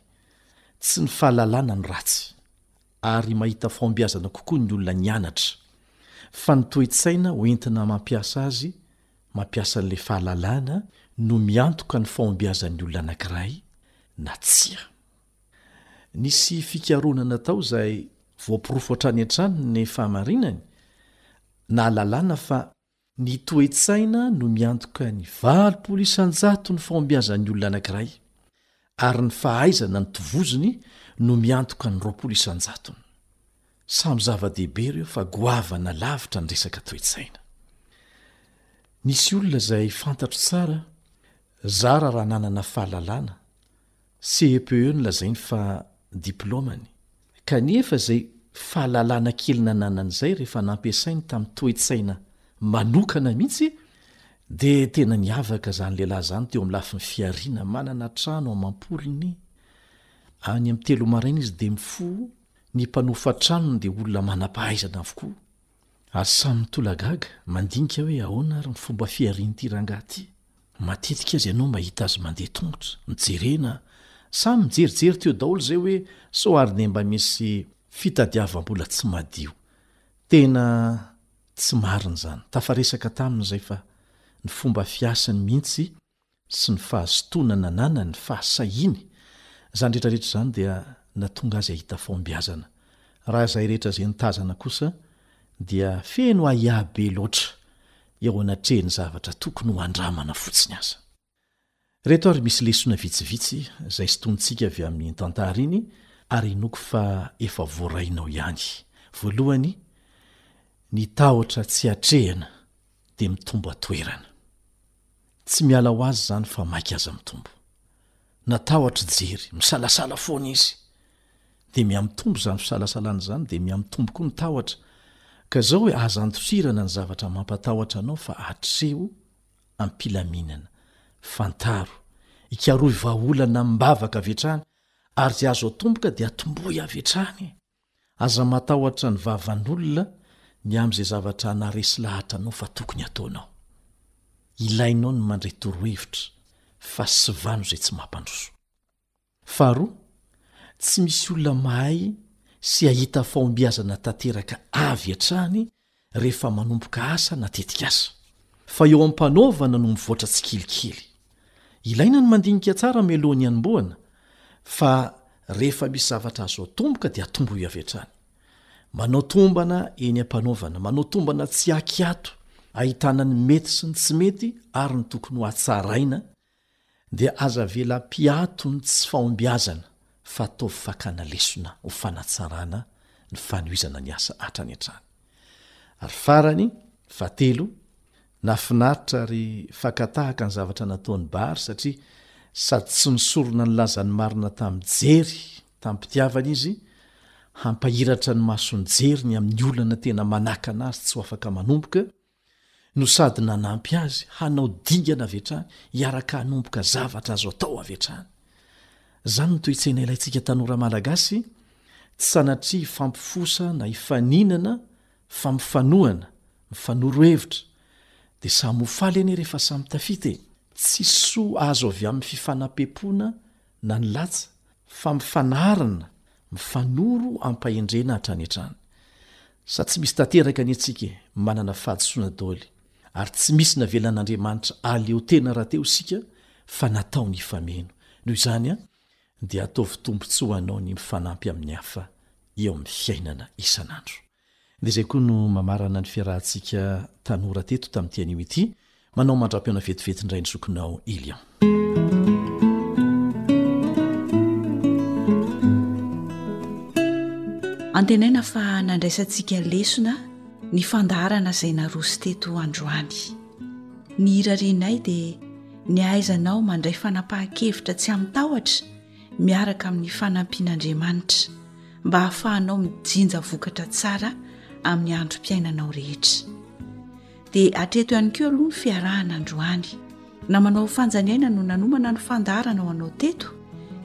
Tsy ny fahalalana no ratsy, ary mahita fahombiazana kokoa ny olona nianatra, fa ny toe-tsaina hoentina mampiasa azy mampiasa an'ilay fahalalana no miantoka ny fahombiazan'ny olona anankiray na tsia. Nisy fikarohana natao izay voaporofo hatrany hatrany ny fahamarinany, nahalalana fa ny toe-tsaina no miantoka ny valopolo isan-jaton'ny fahombiazan'ny olona anankiray, ary ny fahaizana ny tovoziny no miantoka ny roapolo isan-jatony. Samy zava-dehibe ireo fa goavana lavitra ny resaka toe-tsaina. Nisy olona izay fantatro tsara, zara raha nanana fahalalana, CEPE no lazainy fa diplaomany, Kanefa izay fahalalana kely nananany izay rehefa nampiasainy tamin'ny toe-tsaina manokana mihitsy dia tena niavaka izany lehilahy izany teo amin'ny lafiny fihariana, manana trano amam-polony any amin'ny telo maraina izy dia mifoha, ny mpanofa tranony dia olona manam-pahaizana avokoa Ary samy mitolagaga, mandinika hoe ahoana ary ny fomba fiharian'ity rangahy ity. Matetika aza ianao mahita azy mandeha tongotra, mijery na. Samy mijerijery teo daholo izay hoe sao ary dia mba misy fitadiavam-bola tsy madio. Tena tsy marina izany. Tafaresaka taminy izay fa ny fomba fiasany mihitsy. sy ny fahazotoana nananany, fahasahiany, izany rehetra rehetra izany dia natonga azy hahita fahombiazana. Raha izay rehetra izay notazana kosa dia feno ahiahy be loatra eo anatrehin'ny zavatra tokony ho andramana fotsiny aza. Ireto ary misy lesona vitsivitsy izay sintonintsika avy amin'iny tantara iny ary inoako fa efa voarainao ihany. Voalohany, ny tahotra tsy atrehina dia mitombo atoerana. Tsy miala ho azy izany fa maika aza mitombo. Natahotra Jery, misalasala foana izy. Dia mihamitombo izany fisalasalana izany dia mihamitombo koa ny tahotra. Ka izao hoe aza andosirana ny zavatra mampatahotra anao fa atreho am-pilaminana. Fantaro. Ikarohy vahaolana amim-bavaka avy hatrany ary izay azo atomboka dia atombohy avy hatrany e! Aza matahotra ny vavan'olona ny amin'izay zavatra naharesy lahatra anao fa tokony hataonao. Ilainao ny mandray torohevitra fa sivano izay tsy mampandroso. Faharoa, tsy misy olona mahay sy hahita fahombiazana tanteraka avy hatrany rehefa manomboka asa na tetikasa, fa eo am-panaovana no mivoatra tsikelikely. Ilaina ny mandinika tsara mialohan'ny hanombohana, fa rehefa misy zavatra azo atomboka dia atombohy avy hatrany. Manao tombana eny am-panaovana, manao tombana tsy aky ato, ahitana ny mety sy ny tsy mety ary ny tokony hohatsaraina, dia aza avela mpiato ny tsy fahombiazana fa ataovy fakana lesona ho fanatsarana ny fanohizana ny asa hatrany hatrany. Ary farany, fahatelo, nahafinaritra ary fakatahaka ny zavatra nataon'i Bary satria sady tsy nisorona nilaza ny marina tamin'i Jery tamim-pitiavana izy, hampahiratra ny mason'i Jery ny amin'ny olana tena manakana azy tsy ho afaka manomboka, no sady nanampy azy hanao dingana avy hatrany hiaraka hanomboka zavatra azo atao avy hatrany. Izany no toe-tsaina ilaintsika tanora Malagasy, tsy sanatria hifampifosa na hifaninana fa mifanohana, mifanoro hevitra. Dia samy ho faly anie rehefa samy tafita e! Tsisy soa azo avy amin'ny fifanampiam-poana na ny latsa fa mifanarina, mifanoro am-pahendrena hatrany hatrany. Sa tsy misy tanteraka anie tsika e, manana fahadisoana daoly ary tsy misy navelan'Andriamanitra ahaleo tena rahateo isika fa nataony hifameno, noho izany a dia ataovy tombotsoa anao ny mifanampy amin'ny hafa eo amin'ny fiainana isan'andro. Dia izay koa no mamarana ny fiarahantsika tanora teto tamin'ity anio ity Manao mandram-peona vetivety indray ny zokinao Elian. Antenaina fa nandraisantsika lesona ny fandaharana izay naroso teto androany. Ny hirarianay dia ny hahaizanao mandray fanapahan-kevitra tsy amin-tahotra miaraka amin'ny fanampian'Andriamanitra mba hahafahanao mijinja vokatra tsara amin'ny androm-piainanao rehetra. Dia hatreto ihany koa aloha ny fiarahana androany. Namana ao Fanjaniaina no nanomana ny fandaharana ho anao teto,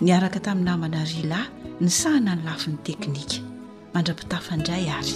niaraka tamin'ny namana Rila nisahana ny lafiny teknika. Mandra-pitafa indray ary.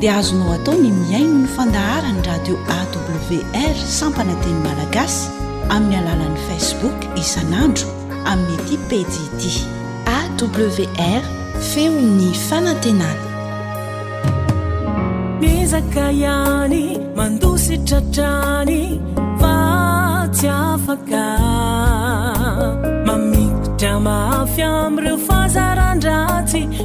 dia azonao atao ny mihaino ny fandaharan'ny radio awr sampana teny malagasy amin'ny alalan'ny facebook isan'andro amin'ny ity pejy ity awr feon'ny fanantenana mizaka ihany mandositratrany fa tsy afaka mamikitra mafy amin'ireo fazaran-dratsy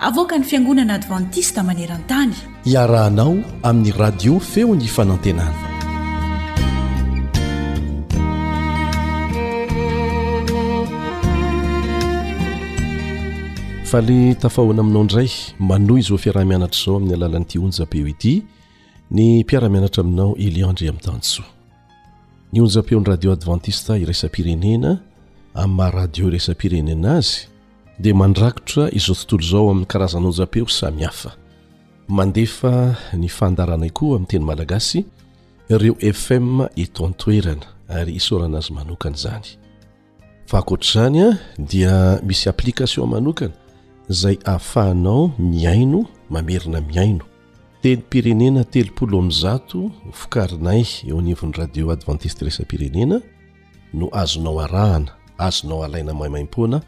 Avoakan'ny Fiangonana Advantista maneran-tany. Iarahanao amin'ny Radio Feon'ny Fanantenana. Faly tafahoana aminao indray manohy izao fiaraha-mianatra izao amin'ny alalan'ity onjam-peo ity ny mpiara-mianatra aminao Eliandry amin'ny tansoa. Ny onjam-peon'ny Radio Advantista iraisam-pirenena amin'ny maha radio iraisam-pirenena azy dia mandrakotra izao tontolo izao amin'ny karazan'onjam-peo samihafa. Mandefa ny fandaharanay koa amin'ny teny malagasy ireo FM eto an-toerana ary isaorana azy manokana izany. Fa ankoatra izany dia misy application manokana izay ahafahanao mihaino mamerina mihaino. Tenim-pirenena telopolo amin'ny zato vokarinay eo anivon'ny radio Adventiste Iraisampirenena. no azonao arahana, azonao alaina maimaim-poana,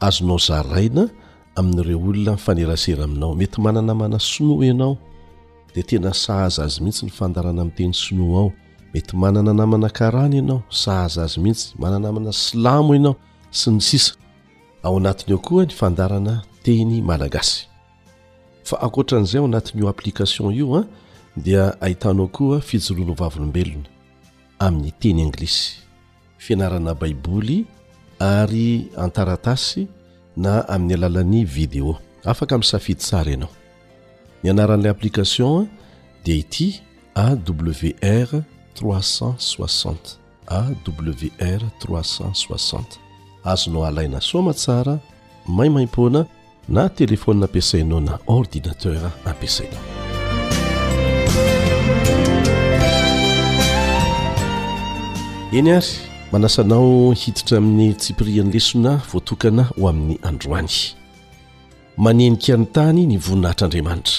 azonao zaraina amin'ireo olona mifanerasera aminao. Mety mana-namana sinoa ianao, dia tena sahaza azy mihitsy ny fandaharana amin'ny teny sinoa ao. Mety manana namana karana ianao, sahaza azy mihitsy, manana namana silamo ianao, sy ny sisa. Ao anatiny ao koa ny fandaharana teny malagasy. Fa ankoatra an'izay ao anatin'io application io dia ahitanao koa fijoroana ho vavolombelona. amin'ny teny anglisy, fianarana Baiboly ary an-taratasy na amin'ny alalan'ny video. Afaka misafidy tsara ianao. Ny anaran'ilay application dia ity AWR 360. AWR 360. Azonao alaina soa aman-tsara maimaim-poana na telephone ampiasainao na ordinateur ampiasainao eny ary manasanao hiditra amin'ny tsipirian'ny lesona voatokana ho amin'ny androany manenika ny tany ny voninahitr'andriamanitra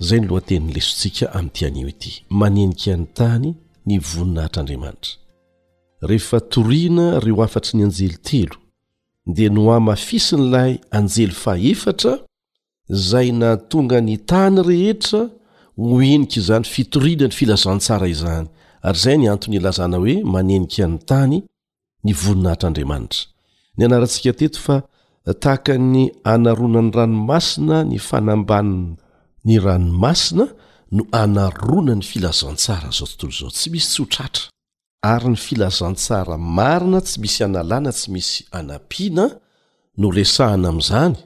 izay ny lohantenin'ny lesontsika amin'ity anio ity manenika ny tany ny voninahitr'andriamanitra rehefa toriana ireo afatry ny anjely telo dia nohamafisin'ilay anjely fahefatra izay nahatonga ny tany rehetra ho henika izany fitoriana ny filazantsara izany, ary izay ny antony ilazana hoe manenika ny tany ny voninahitr'Andriamanitra. Nianarantsika teto fa tahaka ny anaronan'ny ranomasina ny fanambanin'ny ny ranomasina no anaronan'ny filazantsara izao tontolo izao, tsy misy tsy ho tratra. ary ny filazantsara marina tsy misy analana tsy misy anampiana no resahana amin'izany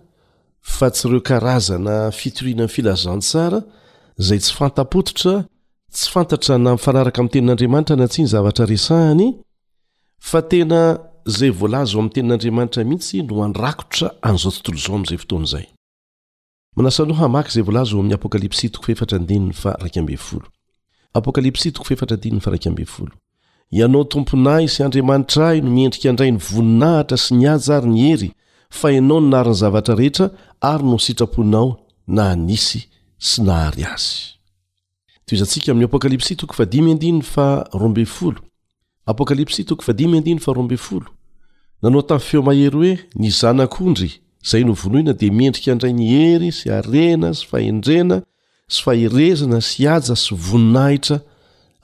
fa tsy ireo karazana fitoriana ny filazantsara izay tsy fantapototra tsy fantatra na mifanaraka amin'ny tenin'Andriamanitra na tsia ny zavatra resahany fa tena izay voalaza ao amin'ny tenin'Andriamanitra mihitsy no handrakotra an'izao tontolo izao amin'izay fotoana izay. Manasa anao hamaky izay voalaza ao amin'ny Apokalypsy toko fahefatra andininy faha iraika ambin'ny folo. Apokalypsy toko fahefatra andininy faha iraika ambin'ny folo. Ianao Tompon'ahy sy Andriamanitra ahy no miendrika handray ny voninahitra sy ny haja ary ny hery, fa Ianao no nahary ny zavatra rehetra ary noho ny sitraponao naha nisy sy nahary azy. Tohizantsika amin'ny Apokalypsy toko fahadimy andininy faharoambin'ny folo. Apokalypsy toko fahadimy andininy faharoambin'ny folo. Nanao tamin'ny feo mahery hoe, Ny Zanak'ondry, izay novonoina, dia mendrika handray ny hery sy harena sy fahendrena sy faherezana sy haja sy voninahitra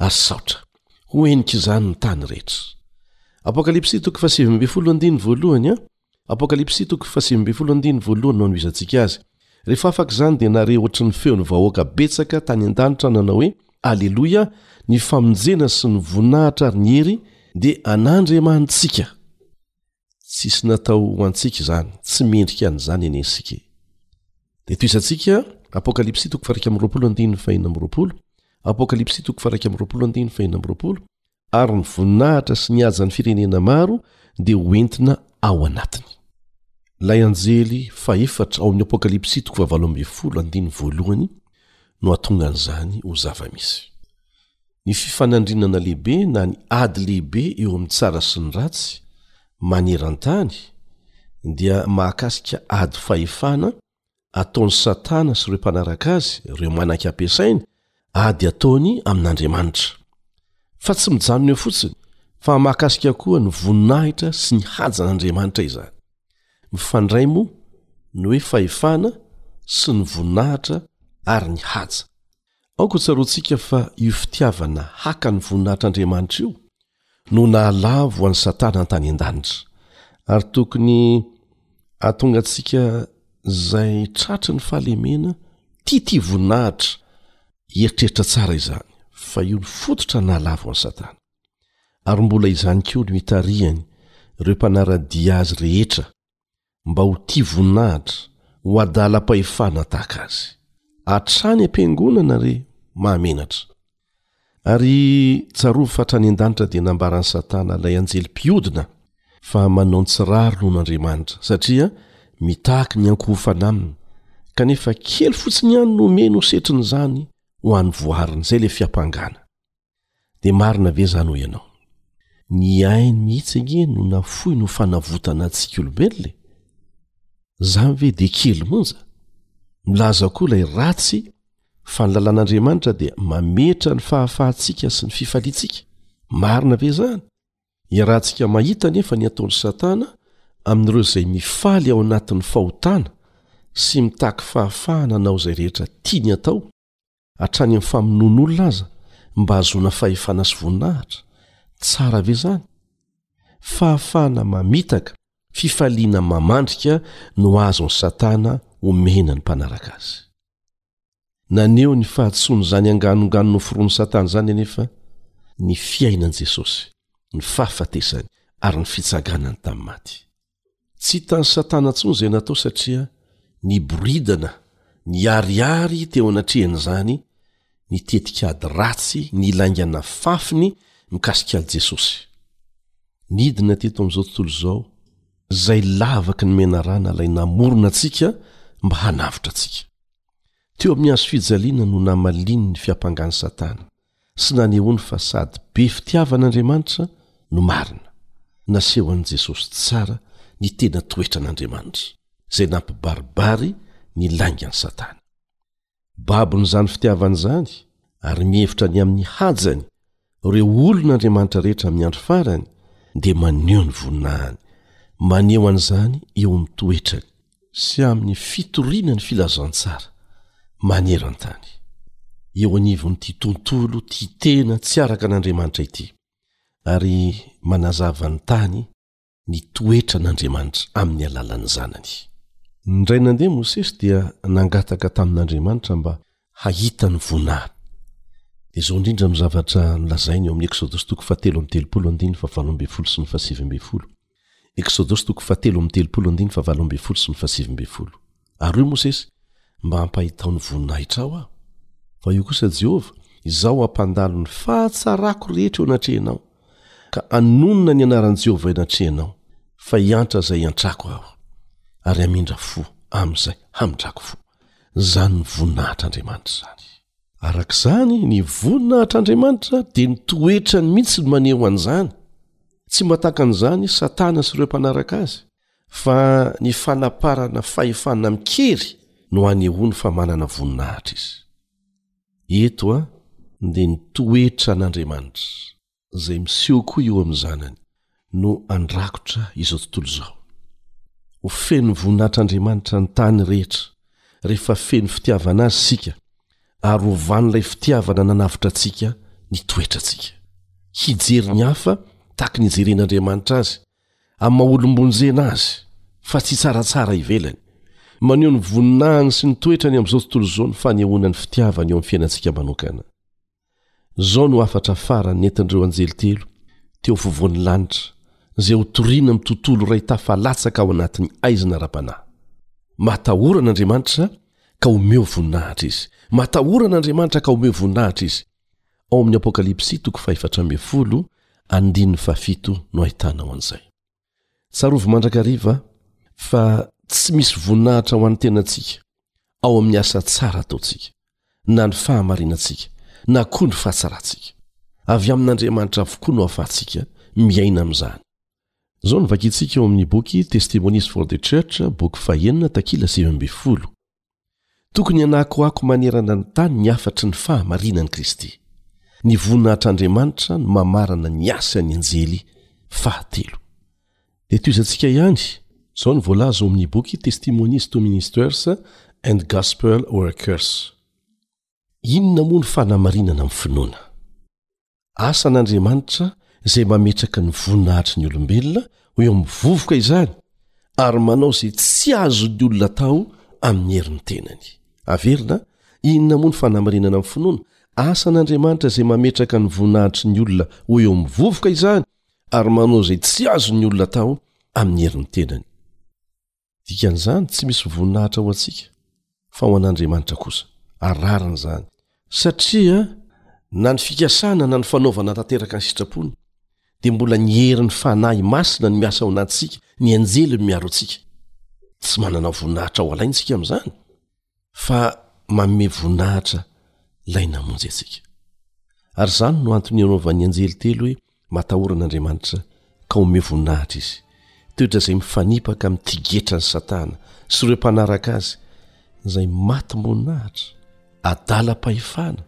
ary saotra. Ho henik'izany ny tany rehetra. Apokalypsy toko fahasivy ambin'ny folo andininy voalohany. Rehefa afaka izany dia nare ohatry ny feon'ny vahoaka betsaka tany an-danitra nanao hoe, Aleloia, ny famonjena sy ny voninahitra ary ny hery dia an'Andriamanitsika. Tsisy natao ho antsika izany, tsy mendrika an'izany anie isika e. Dia tohizantsika Apokalypsy. ary ny voninahitra sy ny hajan'ny firenena maro dia hoentina ao anatiny lay anjely fahefatra ao amin'ny apokalypsy toko fahavalo ambe folo andiny voalohany no atonga an'izany ho zava-misy ny fifanandrinana lehibe na ny ady lehibe eo amin'ny tsara sy ny ratsy maneran-tany dia mahakasika ady fahefana ataon'i Satana sy ireo mpanaraka azy, ireo manaiky hampiasainy, ady ataony amin'Andriamanitra. Fa tsy mijanona eo fotsiny, fa mahakasika koa ny voninahitra sy ny hajan'Andriamanitra izany. Mifandray moa ny hoe fahefana sy ny voninahitra ary ny haja. Aoka hotsaroantsika fa io fitiavana haka ny voninahitr'Andriamanitra io no nahalavo an'i Satana tany an-danitra, ary tokony hahatonga antsika izay tratry ny fahalemena tiatia voninahitra hieritreritra tsara izany, fa io no fototra nahalavo an'i Satana. Ary mbola izany koa no itarihany ireo mpanara-dia azy rehetra mba ho tia voninahitra, ho adalam-pahefana tahaka Azy. Hatrany am-piangonana re! Mahamenatra! Ary tsarovy fa hatrany an-danitra dia nambaran'i Satana ilay anjely mpiodina fa manao ny tsy rariny ho an'Andriamanitra, satria mitaky ny hankohofana Aminy, kanefa kely fotsiny ihany no omeny ho setrin'izany ho an'ny voariny. Izay ilay fiampangana. de marina ve zany hoy ianao? Ny ainy mihitsy ange no nafoiny ho fanavotana antsika olombelona e! Zany ve de kely monja? Milaza koa ilay ratsy fa ny lalan'Andriamanitra dia mametra ny fahafahantsika sy ny fifaliantsika. Marina ve zany? Iarahantsika mahita anefa ny ataon'i Satana amin'ireo izay mifaly ao anatin'ny fahotana sy mitaky fahafahana hanao izay rehetra tiany atao, hatrany amin'ny famonoan'olona aza mba hahazoana fahefana sy voninahitra, tsara ve izany? Fahafahana mamitaka, fifaliana mamandrika no azon'i Satana omena ny mpanaraka azy. Naneho ny fahadisoany izany anganongano noforonin'i Satana izany anefa ny fiainan'i Jesosy, ny fahafatesany ary ny fitsaganany tamin'ny maty. Tsy hitan'i Satana intsony izay natao satria niboridana niharihary teo anatrehan'izany ny tetikady ratsy ny laingana fafiny mikasika an'i Jesosy. Nidina teto amin'izao tontolo izao izay lavaky ny menarana ilay namorona antsika mba hanavotra antsika. Teo amin'ny hazo fijaliana no namaliany ny fiampangan'i Satana. sy nanehoany fa sady be fitiavan'Andriamanitra no marina. Nasehon'i Jesosy tsara ny tena toetran'Andriamanitra, izay nampibaribary ny laingan'i Satana. Babon'izany fitiavana izany ary mihevitra ny amin'ny hajany ireo olon'Andriamanitra rehetra amin'ny andro farany dia maneho ny voninahiny. Maneho an'izany eo amin'ny toetrany. sy amin'ny fitoriana ny filazantsara maneran-tany, eo anivon'ity tontolo tia tena tsy araka an'Andriamanitra ity, ary manazava ny tany ny toetran'Andriamanitra amin'ny alalan'ny Zanany. Indray nandeha Mosesy dia nangataka tamin'Andriamanitra mba hahita ny voninahiny. Dia izao indrindra no zavatra nolazainy eo amin'ny Eksodosy toko fahatelo amby telopolo andininy fahavaroambin'ny folo sy ny fahasivy ambin'ny folo. Ary hoy Mosesy, Mba ampahitao ny voninahitrao aho. Fa io kosa Jehovah, Izaho hampandalo ny fahatsarako rehetra eo anatrehanao, ka hanonona ny anaran'i Jehovah eo anatrehanao, fa hiantra izay hiantrako aho, ary hamindra fo amin'izay hamindrako fo. Izany ny voninahitr'Andriamanitra izany. Araka izany, ny voninahitr'Andriamanitra dia ny toetrany mihitsy no maneho an'izany. Tsy mba tahaka an'izany Satana sy ireo mpanaraka azy, fa ny fanaparana fahefana amin-kery no anehoany fa manana voninahitra izy. Eto dia ny toetran'Andriamanitra. izay miseho koa eo amin'ny Zanany, no handrakotra izao tontolo izao. Ho feno voninahitr'Andriamanitra ny tany rehetra, rehefa feno fitiavana Azy isika, ary hovan'ilay fitiavana nanavotra antsika ny toetrantsika. Hijery ny hafa tahaka ny ijeren'Andriamanitra azy, amin'ny maha-olombonjena azy, fa tsy hitsaratsara ivelany. Maneho ny voninahiny sy ny toetrany amin'izao tontolo izao ny fanehoana ny fitiavany eo amin'ny fiainantsika manokana. Izao no hafatra farany nentin'ireo anjely telo teo afovoan'ny lanitra, izay hotorina amin'ny tontolo iray tafalatsaka ao anatin'ny haizina ara-panahy, Matahora an'Andriamanitra, ka omeo voninahitra Izy! Matahora an'Andriamanitra, ka omeo voninahitra Izy! Ao amin'ny Apokalypsy toko fahefatra ambin'ny folo, andininy fahafito no ahitanao an'izay. Tsarovy mandrakariva fa tsy misy voninahitra ho an'ny tenantsika ao amin'ny asa tsara ataontsika, na ny fahamarinantsika, na koa ny fahatsarantsika. Avy amin'Andriamanitra avokoa no ahafahantsika miaina amin'izany. Izao no vakintsika ao amin'ny boky Testimonies for the Church, boky fahenina, takila sivy ambin'ny folo, Tokony hanakoako manerana ny tany ny hafatry ny fahamarinan'i Kristy. Ny voninahitr'Andriamanitra no mamarana ny asan'ny anjely fahatelo. Etoizantsika ihany izao ny voalaza ao amin'ny boky Testimonies to Ministers and Gospel Workers. Inona moa ny fanamarinana amin'ny finoana? asan'andriamanitra izay mametraka ny voninahatry ny olombelona ho eo amin'ny vovoka izany ary manao izay tsy azony olona taho amin'ny herin'ny tenany averina inona moa ny fanamarinana ny finoana asan'andriamanitra izay mametraka ny voninahatry ny olona ho eo amin'ny vovoka izany ary manao izay tsy azony olona taho amin'ny herin'ny tenany Dikan'izany, tsy misy voninahitra ho antsika, fa ho an'Andriamanitra kosa, ary rariny izany. Satria na ny fikasana na ny fanaovana tanteraka ny sitrapony, dia mbola ny herin'ny Fanahy Masina no miasa ao anatintsika, ny anjely no miaro antsika. Tsy manana voninahitra ho alaintsika amin'izany. fa manome voninahitra ilay namonjy antsika ary izany no antony anaovan'ny anjely telo hoe matahoran' andriamanitra ka omeo voninahitra izy toetra izay mifanipaka amin'ny tigetra ny satana sy ireo mpanaraka azy izay matim-boninahitra adalam-pahefana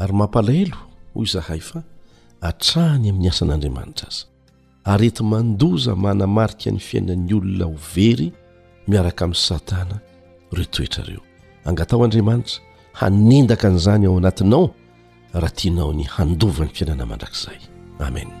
ary mampalahelo hoy izahay fa atrahany amin'ny asan'andriamanitra aza Areti-mandoza manamarika ny fiainan'ny olona ho very miaraka amin'i Satana ireo toetra ireo. Angataho Andriamanitra hanendaka an'izany ao anatinao raha tianao ny handova ny fiainana mandrakizay. Amena.